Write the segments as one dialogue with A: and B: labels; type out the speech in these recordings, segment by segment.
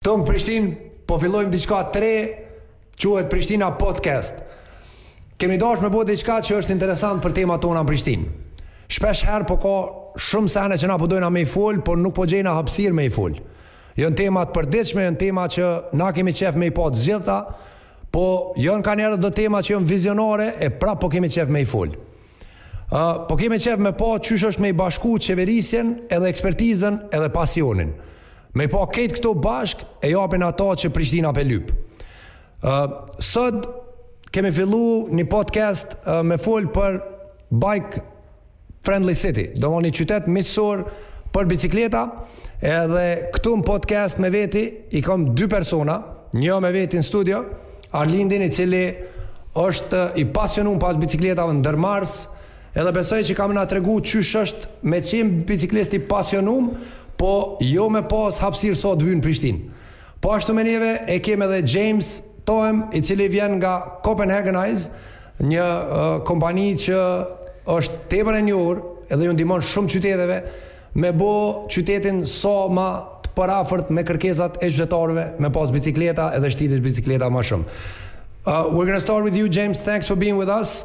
A: Këtu në Prishtinë po fillojmë diçka të re, quhet Prishtina Podcast. Kemi dasht me bo diçka që është interesant për temat tona në Prishtinë. Shpesh herë po ka shumë sene që na po dojna me i fol, por nuk po gjejna hapësirë me i fol. Janë tema të përditshme, janë tema që na kemi qef me i pa të gjitha, Po, janë kanihere do tema që janë vizionare e prap po kemi qef me i folë. Po kemi qef me pa qysh është me i bashku qeverisjen edhe ekspertizën edhe pasionin. Me i pa krejt këto bashkë e japin ato që Prishtina pe lyp. Sot kemi fillu një podcast me folë për bike Friendly City, domethonë një qytet miqësor për bicikleta, edhe këtu në podcast me veti i kam dy persona, një me veti në studio, Arlindin i cili është i pasionum pas bicikletave ndërmarrës, edhe besoj që ka me na tregu qysh është me qenë biciklist i pasionum, po jo me pas hapësirë sa t'vyn n' Prishtin. Po ashtu me neve e kemi edhe James Thoem, i cili vjen nga Copenhagenize, një kompani që është tepër e njohur edhe ju ndihmon shumë qyteteve me bo qytetin sa ma të përafërt me kërkesat e qytetarëve, me pas bicikleta edhe shtigjet e bicikletave ma shumë. Uh, we're gonna start with you, James. Thanks for being with us.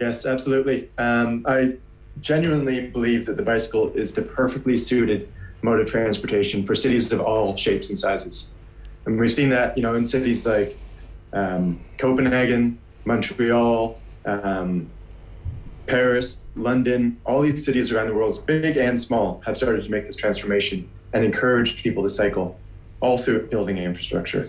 B: Yes, absolutely. Um, I genuinely believe that the bicycle is the perfectly suited mode of transportation for cities of all shapes and sizes. And we've seen that, you know, in cities like um, Copenhagen, Montreal, um, Paris, London, all these cities around the world, big and small, have started to make this transformation and encourage people to cycle all through building infrastructure.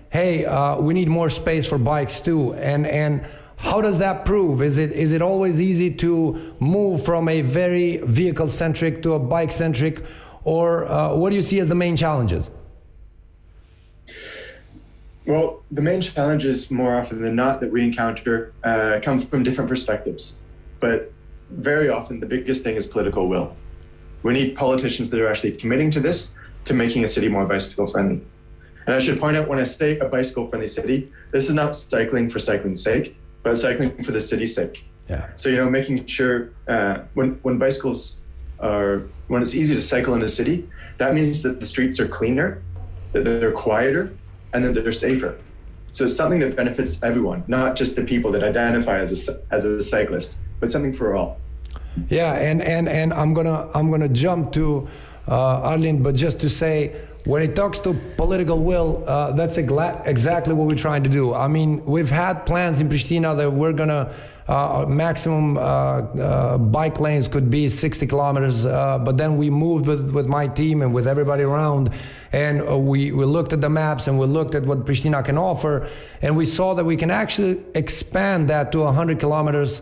A: hey, uh, we need more space for bikes too. And, and how does that prove? Is it is it always easy to move from a very vehicle centric to a bike centric, or uh, what do you see as the main challenges?
B: Well, the main challenges more often than not that we encounter uh, come from different perspectives, but very often the biggest thing is political will. We need politicians that are actually committing to this, to making a city more bicycle friendly. And I should point out when I say a bicycle friendly city, this is not cycling for cycling's sake but cycling for the city's sake.
A: Yeah.
B: So you know, making sure uh, when when bicycles are when it's easy to cycle in the city, that means that the streets are cleaner, that they're quieter, and that they're safer. So it's something that benefits everyone, not just the people that identify as a as a cyclist, but something for all.
A: Yeah, and and and I'm gonna I'm gonna jump to uh, Arlene, but just to say when it talks to political will, uh, that's exactly what we're trying to do. I mean, we've had plans in Pristina that we're going to uh, maximum uh, uh, bike lanes could be 60 kilometers, uh, but then we moved with, with my team and with everybody around, and uh, we, we looked at the maps and we looked at what Pristina can offer, and we saw that we can actually expand that to 100 kilometers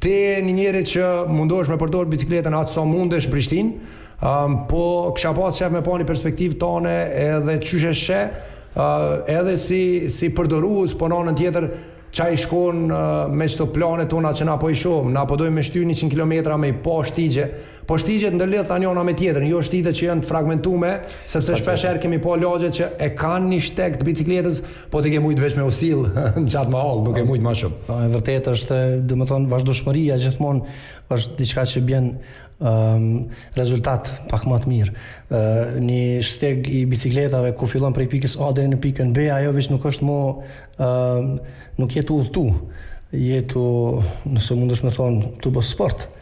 A: Ti je një njeri që mundohesh me përdor bicikletën aq sa mundesh Prishtinë. Um, po kisha pas qef me pa një perspektivë tonde edhe qysh e sheh, uh, edhe si si përdorues, po në anën tjetër ça i shkon uh, me qëto planet tona që na po i shohim. Na po dojmë me shty 100 kilometra me i pas shtigje, Po shtigje t'ndërlidhta njona me tjetrën, jo shtigje që janë të fragmentume, sepse shpesh herë kemi pa lagje që e kanë një shteg të bicikletës, po ti ke mujt veç me u sill në qat mahallë, nuk ke mujt ma shumë.
C: Po e vërtetë është, domethënë vazhdueshmëria gjithmonë është diçka që bjen um, rezultat pak ma të mirë. Uh, një shteg i bicikletave ku fillon prej pikës A deri në pikën B, ajo veç nuk është mo uh, nuk je tu udhëtu, je tu, nëse mundesh me thonë, tu bo sport.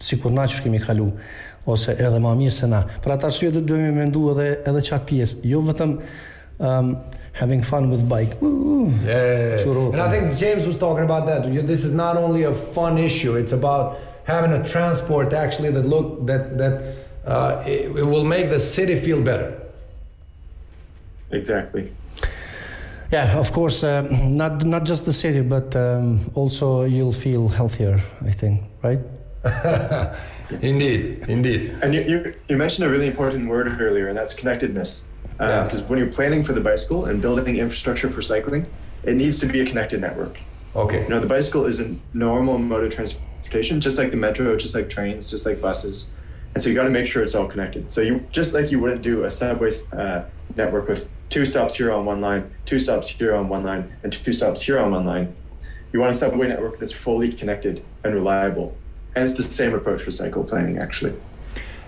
C: sikur na qysh kemi kalu, ose edhe ma mirë se na. Për atë arsye duhet me mendu edhe edhe qat pjesë, jo vetëm um, having fun with bike.
A: Yeah. And I think James was talking about that. This is not only a fun issue, it's about having a transport actually that look that that uh, it, it will make the city feel better.
B: Exactly.
C: Yeah, of course, uh, not not just the city, but um, also you'll feel healthier. I think, right?
A: indeed, indeed.
B: And you, you, you mentioned a really important word earlier, and that's connectedness. Because uh, yeah. when you're planning for the bicycle and building infrastructure for cycling, it needs to be a connected network.
A: Okay.
B: You know, the bicycle is a normal mode of transport transportation, just like the metro, just like trains, just like buses. And so you got to make sure it's all connected. So you just like you wouldn't do a subway uh, network with two stops here on one line, two stops here on one line, and two stops here on one line. You want a subway network that's fully connected and reliable. And it's the same approach for cycle planning, actually.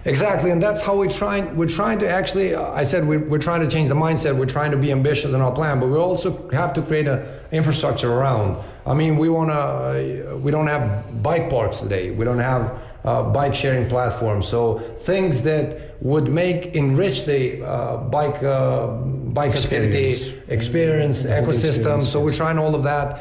A: Exactly, and that's how we're trying. We're trying to actually. I said we're, we're trying to change the mindset. We're trying to be ambitious in our plan, but we also have to create an infrastructure around I mean, we wanna. Uh, we don't have bike parks today. We don't have uh, bike sharing platforms. So things that would make enrich the uh, bike uh, bike experience, activity, mm-hmm. experience, ecosystem. Experience. So we're trying all of that,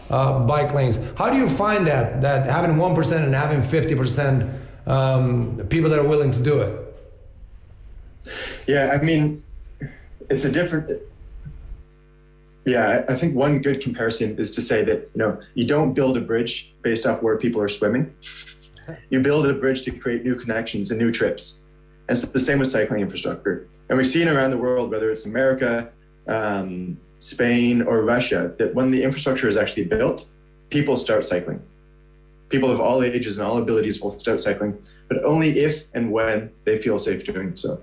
A: uh, bike lanes. How do you find that that having 1% and having 50% um, people that are willing to do it?
B: Yeah, I mean, it's a different yeah, I think one good comparison is to say that you know you don't build a bridge based off where people are swimming. You build a bridge to create new connections and new trips. And it's the same with cycling infrastructure. And we've seen around the world, whether it's America, um, Spain, or Russia, that when the infrastructure is actually built, people start cycling. People of all ages and all abilities will start cycling, but only if and when they feel safe doing so.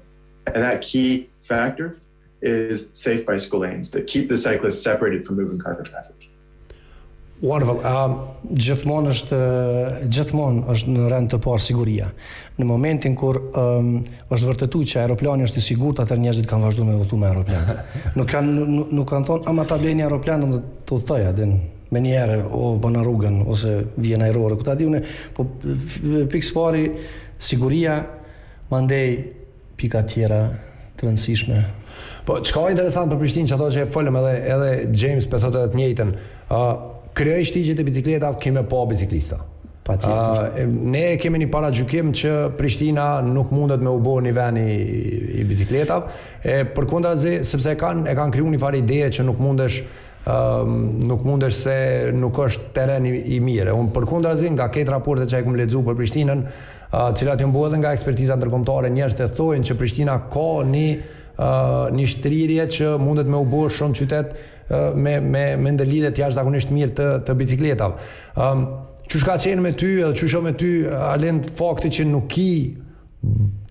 B: And that key factor is safe bicycle lanes that keep the cyclists separated from moving car traffic.
A: Wonderful, a
C: gjithmonë është gjithmonë është në rend të parë siguria. Në momentin kur um, është vërtetu që aeroplani është i sigurt, atëherë njerëzit kanë vazhdu me udhëtu me aeroplan. nuk kanë nuk, nuk kanë thonë, ama ta blejnë aeroplanin edhe t'udhëtojna edhe menjëherë e bojna rrugën ose vijën ajrore. Ku ta di unë, po pikësëpari siguria mandej pika tjera të rëndësishme.
A: Po, çka o interesant për Prishtinë që ato që e folëm edhe edhe James pe thotë të njëjtën, ë uh, krijoj shtigjet e bicikletave ki me pa biciklista. Patjetër. Uh, ne kemi një paragjykim që Prishtina nuk mundet me u bo një ven i, i bicikletave, e përkundrazi, sepse e kanë e kanë kriju një farë ideje që nuk mundesh um, nuk mundesh se nuk është teren i, i mirë. Unë përkundrazi, nga këto raporte që i kom lexu për Prishtinën, të cilat janë bo edhe nga ekspertiza ndërkombëtare, njerëzit e thojnë që Prishtina ka ni një shtrirje që mundet me u bo shumë qytet me me me ndërlidhje të jashtëzakonisht mirë të të bicikletave. Ëm qysh ka qenë me ty edhe qysh është me ty Alind fakti që nuk ki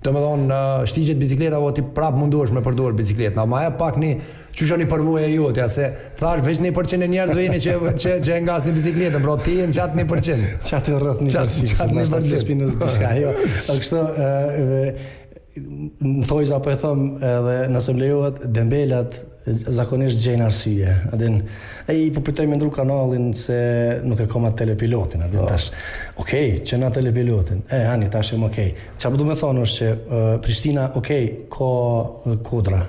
A: domethënë shtigjet e bicikletave po ti prap mundohesh me përdor bicikletën, a ma jep pak një Qysh o ni përvojë e jotja se thash veç ni përqind e njerëzve jeni që që që e ngasni bicikletën, pra ti je në çat ni përqind.
C: Çat rreth ni përqind. Çat, çat ni përqind. Spinus diçka, jo. Ë kështu ë në thojza po e thom edhe nëse më lejohet dembelat zakonisht gjejnë arsye. A din, aj po përtoj me ndru kanalin se nuk e kam atë telepilotin, a din po. tash. Okej, okay, qe na telepilotin. E ani tash jemi okay. Çka po du me thonë është që uh, Prishtina, okej, okay, ka kodra,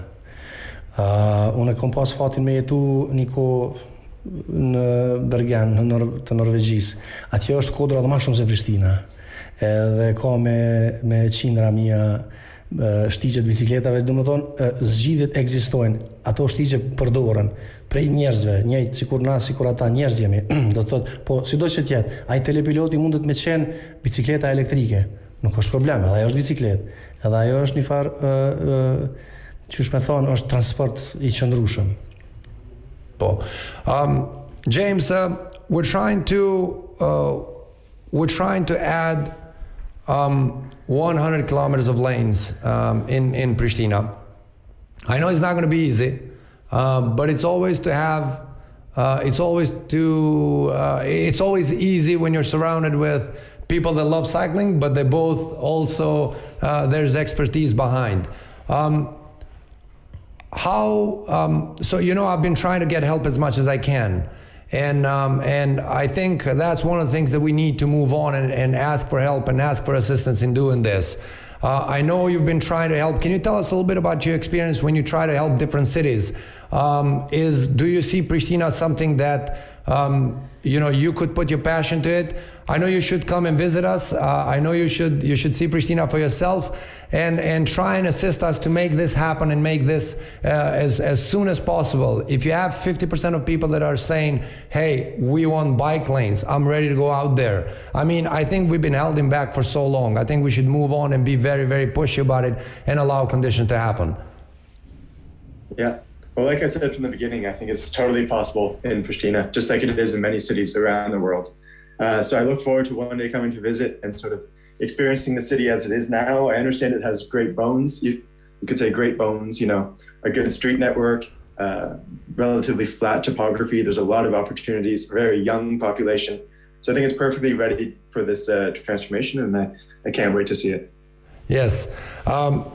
C: Uh, unë kam pas fatin me jetu një kohë në Bergen, në Nor të Norvegjisë. Atje është kodra edhe ma shumë se Prishtina. Edhe ka me, me qindra mija shtigje t'bicikletave, domethonë, zgjidhjet ekzistojnë, ato shtigje përdoren, prej njerëzve, njëjtë, sikur na, sikur ata njerëz jemi, do të thotë, po, sido që të jetë, ai telepiloti mundet me qenë bicikleta elektrike, Nuk është problem, edhe ajo është bicikletë, edhe ajo është një farë, qysh me thonë, është transport i qëndrushëm.
A: Po, um, James, uh, we're trying to, uh, we're trying to add um, 100 kilometers of lanes um, in, in Pristina. I know it's not going to be easy, uh, but it's always to have, uh, it's always to, uh, it's always easy when you're surrounded with people that love cycling, but they both also, uh, there's expertise behind. Um, how, um, so, you know, I've been trying to get help as much as I can. And, um, and I think that's one of the things that we need to move on and, and ask for help and ask for assistance in doing this. Uh, I know you've been trying to help. Can you tell us a little bit about your experience when you try to help different cities? Um, is do you see Pristina something that um, you know you could put your passion to it? I know you should come and visit us. Uh, I know you should you should see Pristina for yourself and and try and assist us to make this happen and make this uh, as as soon as possible. If you have 50% of people that are saying, "Hey, we want bike lanes. I'm ready to go out there." I mean, I think we've been holding back for so long. I think we should move on and be very very pushy about it and allow conditions to happen.
B: Yeah. Well, like I said from the beginning, I think it's totally possible in Pristina, just like it is in many cities around the world. Uh, so I look forward to one day coming to visit and sort of experiencing the city as it is now. I understand it has great bones. You, you could say great bones, you know, a good street network, uh, relatively flat topography. There's a lot of opportunities, very young population. So I think it's perfectly ready for this uh, transformation, and I, I can't wait to see it.
A: Yes. Um,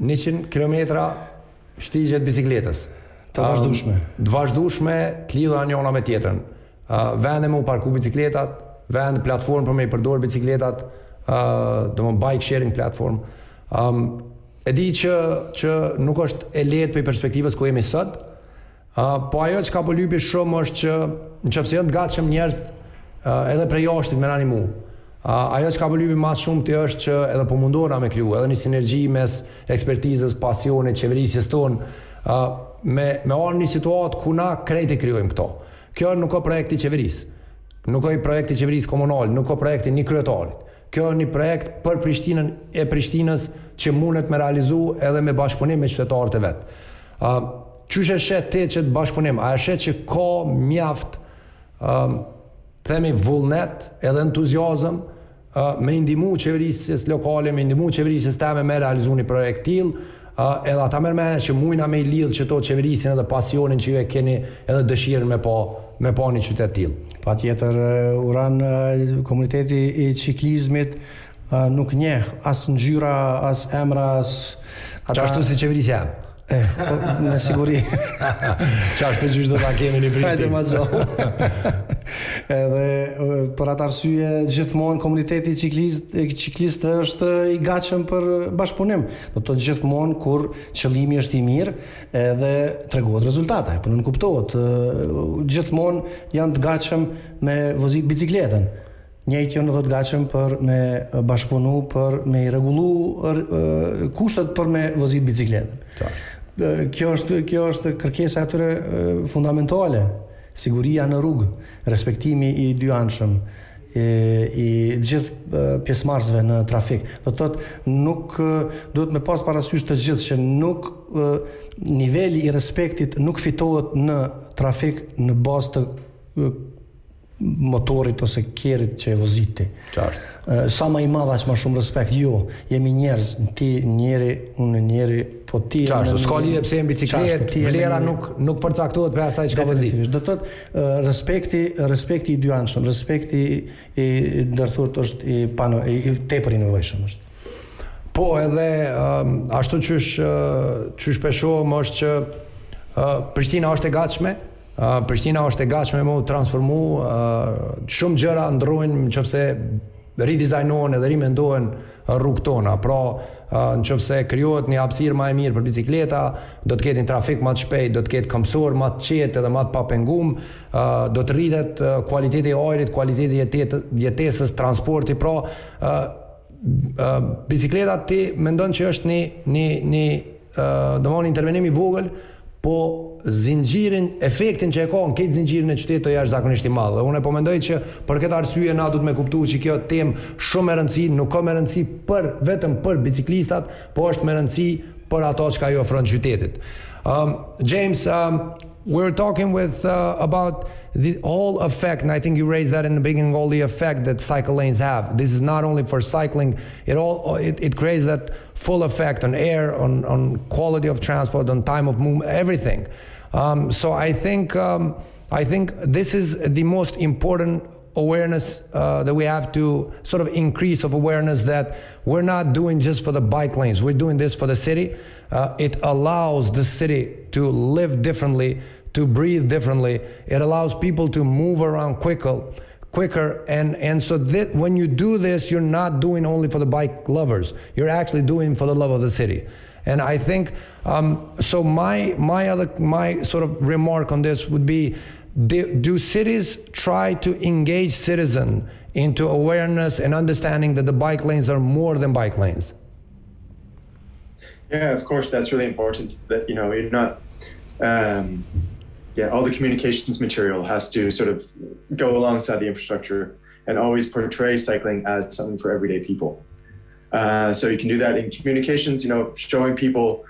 A: njëqind kilometra shtigje të bicikletës.
C: Të vazhdueshme.
A: Të vazhdueshme, të lidhura njëra me tjetrën. Ë vende me u parku bicikletat, vend platformë për me i përdor bicikletat, ë do me bike sharing platform. Ëm e di që që nuk është e lehtë prej perspektivës ku jemi sot, Po ajo çka po lypi shumë është që nëse janë të gatshëm njerëz edhe prej jashtit me na nimu. Ajo çka po lypi ma s'shumti është që edhe po mundona me kriju edhe një sinergji mes ekspertizës, pasionit, qeverisjes tonë me me ardhë në një situatë ku na krejt e krijojmë këto. Kjo nuk o projekt i qeverisë. Nuk o projekt i qeverisë komunale, nuk o projekt i një kryetarit. Kjo o një projekt për Prishtinën e Prishtinës që munet me realizu edhe me bashkëpunim me qytetarët e vet. A, qysh e sheh ti këtë bashkëpunim? A e sheh që ka mjaft, a, themi, vullnet edhe entuziazëm me i ndihmu qeverisjes lokale, me i ndihmu qeverisjes teme me realizu një projekt të till, edhe atëherë me neve që mujna me i lidhë këto, qeverisjen edhe pasionin që ju e keni edhe dëshirën me pa, me pa një qytet të till.
C: Patjetër, Uran, komuniteti i çiklizmit, Nuk njeh as ngjyra, as emra, as
A: ata. Qashtu si qeveri
C: që jam. Po, me siguri.
A: Qashtu që do ta kemi në Prishtinë.
C: Hajde me zot. Edhe për atë arsye gjithmonë komuniteti ciklist është i gatshëm për bashkëpunim. Do të thotë gjithmonë kur qëllimi është i mirë, edhe tregohen rezultate. Po nënkuptohet, gjithmonë janë të gatshëm me vozit bicikletën. Njëjtë janë dhe të gatshëm për me bashkëpunu, për me i rregullu kushtet për me vozit bicikletën. Kjo është kjo është kërkesa e tyre fundamentale, siguria në rrugë, respektimi i dyanshëm i gjithë pjesëmarrësve në trafik. Do të thotë nuk duhet me pas parasysh të gjithë që nuk niveli i respektit nuk fitohet në trafik në bazë të motorit ose kerrit që e vozit ti.
A: Qartë.
C: Sa ma i madhe aq ma shumë respekt, jo, jemi njerëz, ti njeri, unë njeri, po ti e
A: Qartë, s'ka lidhe pse je me biciklet, vlera nuk, nuk përcaktohet prej asaj çka vozit.
C: Do të thotë respekti, respekti i dyanshëm, respekti i ndërthurt, është i, pano, i, i tepër i nevojshëm është.
A: Po edhe um, ashtu qysh, uh, qysh po shohim është që uh, Prishtina është e gatshme, Prishtina është e gatshme me u transformu, shumë gjëra ndrrojnë në qoftë se ridizajnohen edhe rimendohen rrugët tona, pra në qoftë se krijohet një hapsirë ma e mirë për bicikleta, do të ketë një trafik ma të shpejt, do të ketë këmbësorë ma të qetë edhe ma të papengum, do të rritet kualiteti i ajrit, kualiteti i jetesës, transporti, pra bicikleta ti mendon që është një një një domethon intervenim i vogël, po zinxhirin, efektin që e ka në këtë zinxhirin e qytetit është jashtëzakonisht i madh. Dhe unë po mendoj që për këtë arsye na duhet me kuptu që kjo temë shumë me rëndësi, nuk o me rëndësi për vetëm për biciklistat, po është me rëndësi për ato çka i ofron qytetit. Ëm um, James, um, we were talking with uh, about the all effect and i think you raised that in the beginning all the effect that cycle lanes have this is not only for cycling it all it, it creates that full effect on air, on, on quality of transport, on time of movement, everything. Um, so I think um, I think this is the most important awareness uh, that we have to sort of increase of awareness that we're not doing just for the bike lanes. We're doing this for the city. Uh, it allows the city to live differently, to breathe differently. It allows people to move around quicker quicker. And, and so that when you do this, you're not doing only for the bike lovers. You're actually doing for the love of the city. And I think um, so. My my other my sort of remark on this would be: do, do cities try to engage citizen into awareness and understanding that the bike lanes are more than bike lanes?
B: Yeah, of course, that's really important. That you know, you're not. Um, yeah, all the communications material has to sort of go alongside the infrastructure and always portray cycling as something for everyday people. Uh, so you can do that in communications, you know, showing people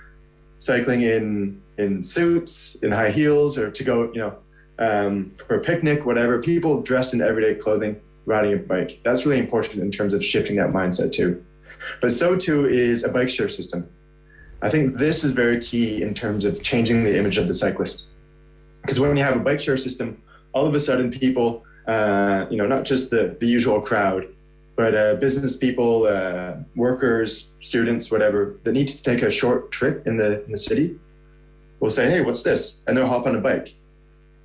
B: cycling in in suits, in high heels, or to go, you know, um, for a picnic, whatever. People dressed in everyday clothing riding a bike. That's really important in terms of shifting that mindset too. But so too is a bike share system. I think this is very key in terms of changing the image of the cyclist. Because when you have a bike share system, all of a sudden people, uh, you know, not just the, the usual crowd, but uh, business people, uh, workers, students, whatever, that need to take a short trip in the, in the city will say, hey, what's this? And they'll hop on a bike.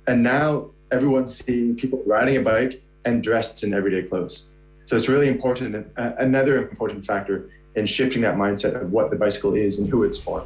B: And now everyone's seeing people riding a bike and dressed in everyday clothes. So it's really important, uh, another important factor in shifting that mindset of what the bicycle is and who it's for.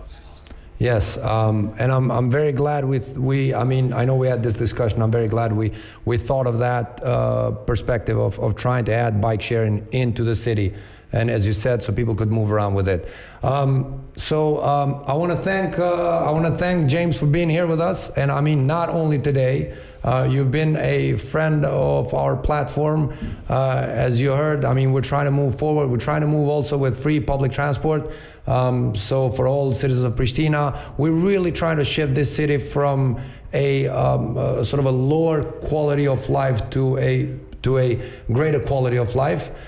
A: Yes, um, and I'm, I'm very glad with we. I mean, I know we had this discussion. I'm very glad we we thought of that uh, perspective of, of trying to add bike sharing into the city, and as you said, so people could move around with it. Um, so um, I want to thank uh, I want to thank James for being here with us, and I mean not only today. Uh, you've been a friend of our platform, uh, as you heard. I mean, we're trying to move forward. We're trying to move also with free public transport. Um, so for all citizens of Pristina, we're really trying to shift this city from a, um, a sort of a lower quality of life to a to a greater quality of life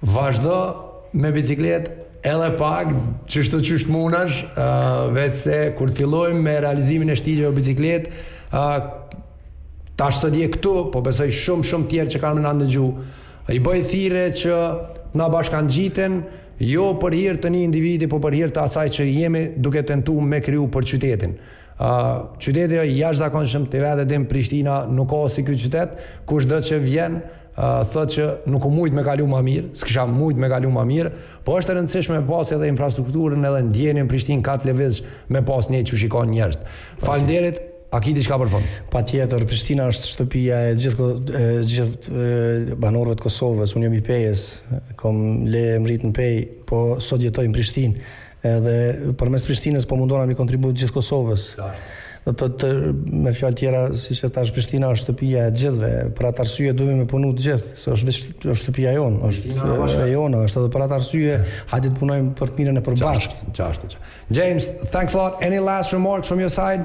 A: Vazhdo me biciklet edhe pak, qështu qysh munesh, uh, veç se kur të fillojmë me realizimin e shtigjeve për biciklet, uh, tash sot je këtu, po besoj shumë shumë tjerë që kanë me na ndëgju. I bëj thirrje që të na bashkangjiten, jo për hir të një individi, po për hir të asaj që jemi duke tentu me kriju për qytetin. Qyteti është jashtëzakonshëm, ti vetë e din, Prishtina nuk ka si ky qytet, kushdo që vjen thotë që nuk ke mujt me kalu më mirë, s'kisha mujt me kalu më mirë, po është e rëndësishme me pas edhe infrastrukturën edhe ndjenjën Prishtinë kah të lëvizsh me pas një që shikon njerëzit. Faleminderit, a ki diçka për fund?
C: Patjetër, Prishtina është shtëpia e gjithë e gjithë banorëve të Kosovës. Unë jam i Pejës, kam le e m'rrit në Pejë, po sot jetoj në Prishtinë. Edhe përmes Prishtinës po mundona me i kontribu gjithë Kosovës. Dmth, me fjalë tjera, siç e thash, Prishtina është shtëpia e gjithve, për atë arsye duhemi me punu të gjithë, se është, është shtëpia jonë, është e jona, është edhe për atë arsye, hajde të punojmë për të mirën e përbashkët.
A: Qashtë, qashtë. James, thanks a lot. Any last remarks from your side?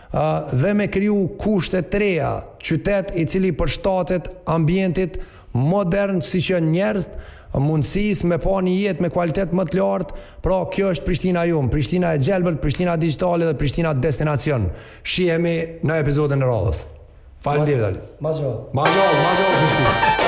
A: dhe me kriju kushte të reja, qytet i cili përshtatet ambientit modern siç i jep njerëzve mundësi me pas një jetë me kualitet më të lartë, pra kjo është Prishtina jonë, Prishtina e gjelbër, Prishtina digjitale dhe Prishtina destinacion. Shihemi në episodin e radhës. Faleminderit Ali.
C: Ma gjallë.
A: Ma gjallë, ma gjallë Prishtinë.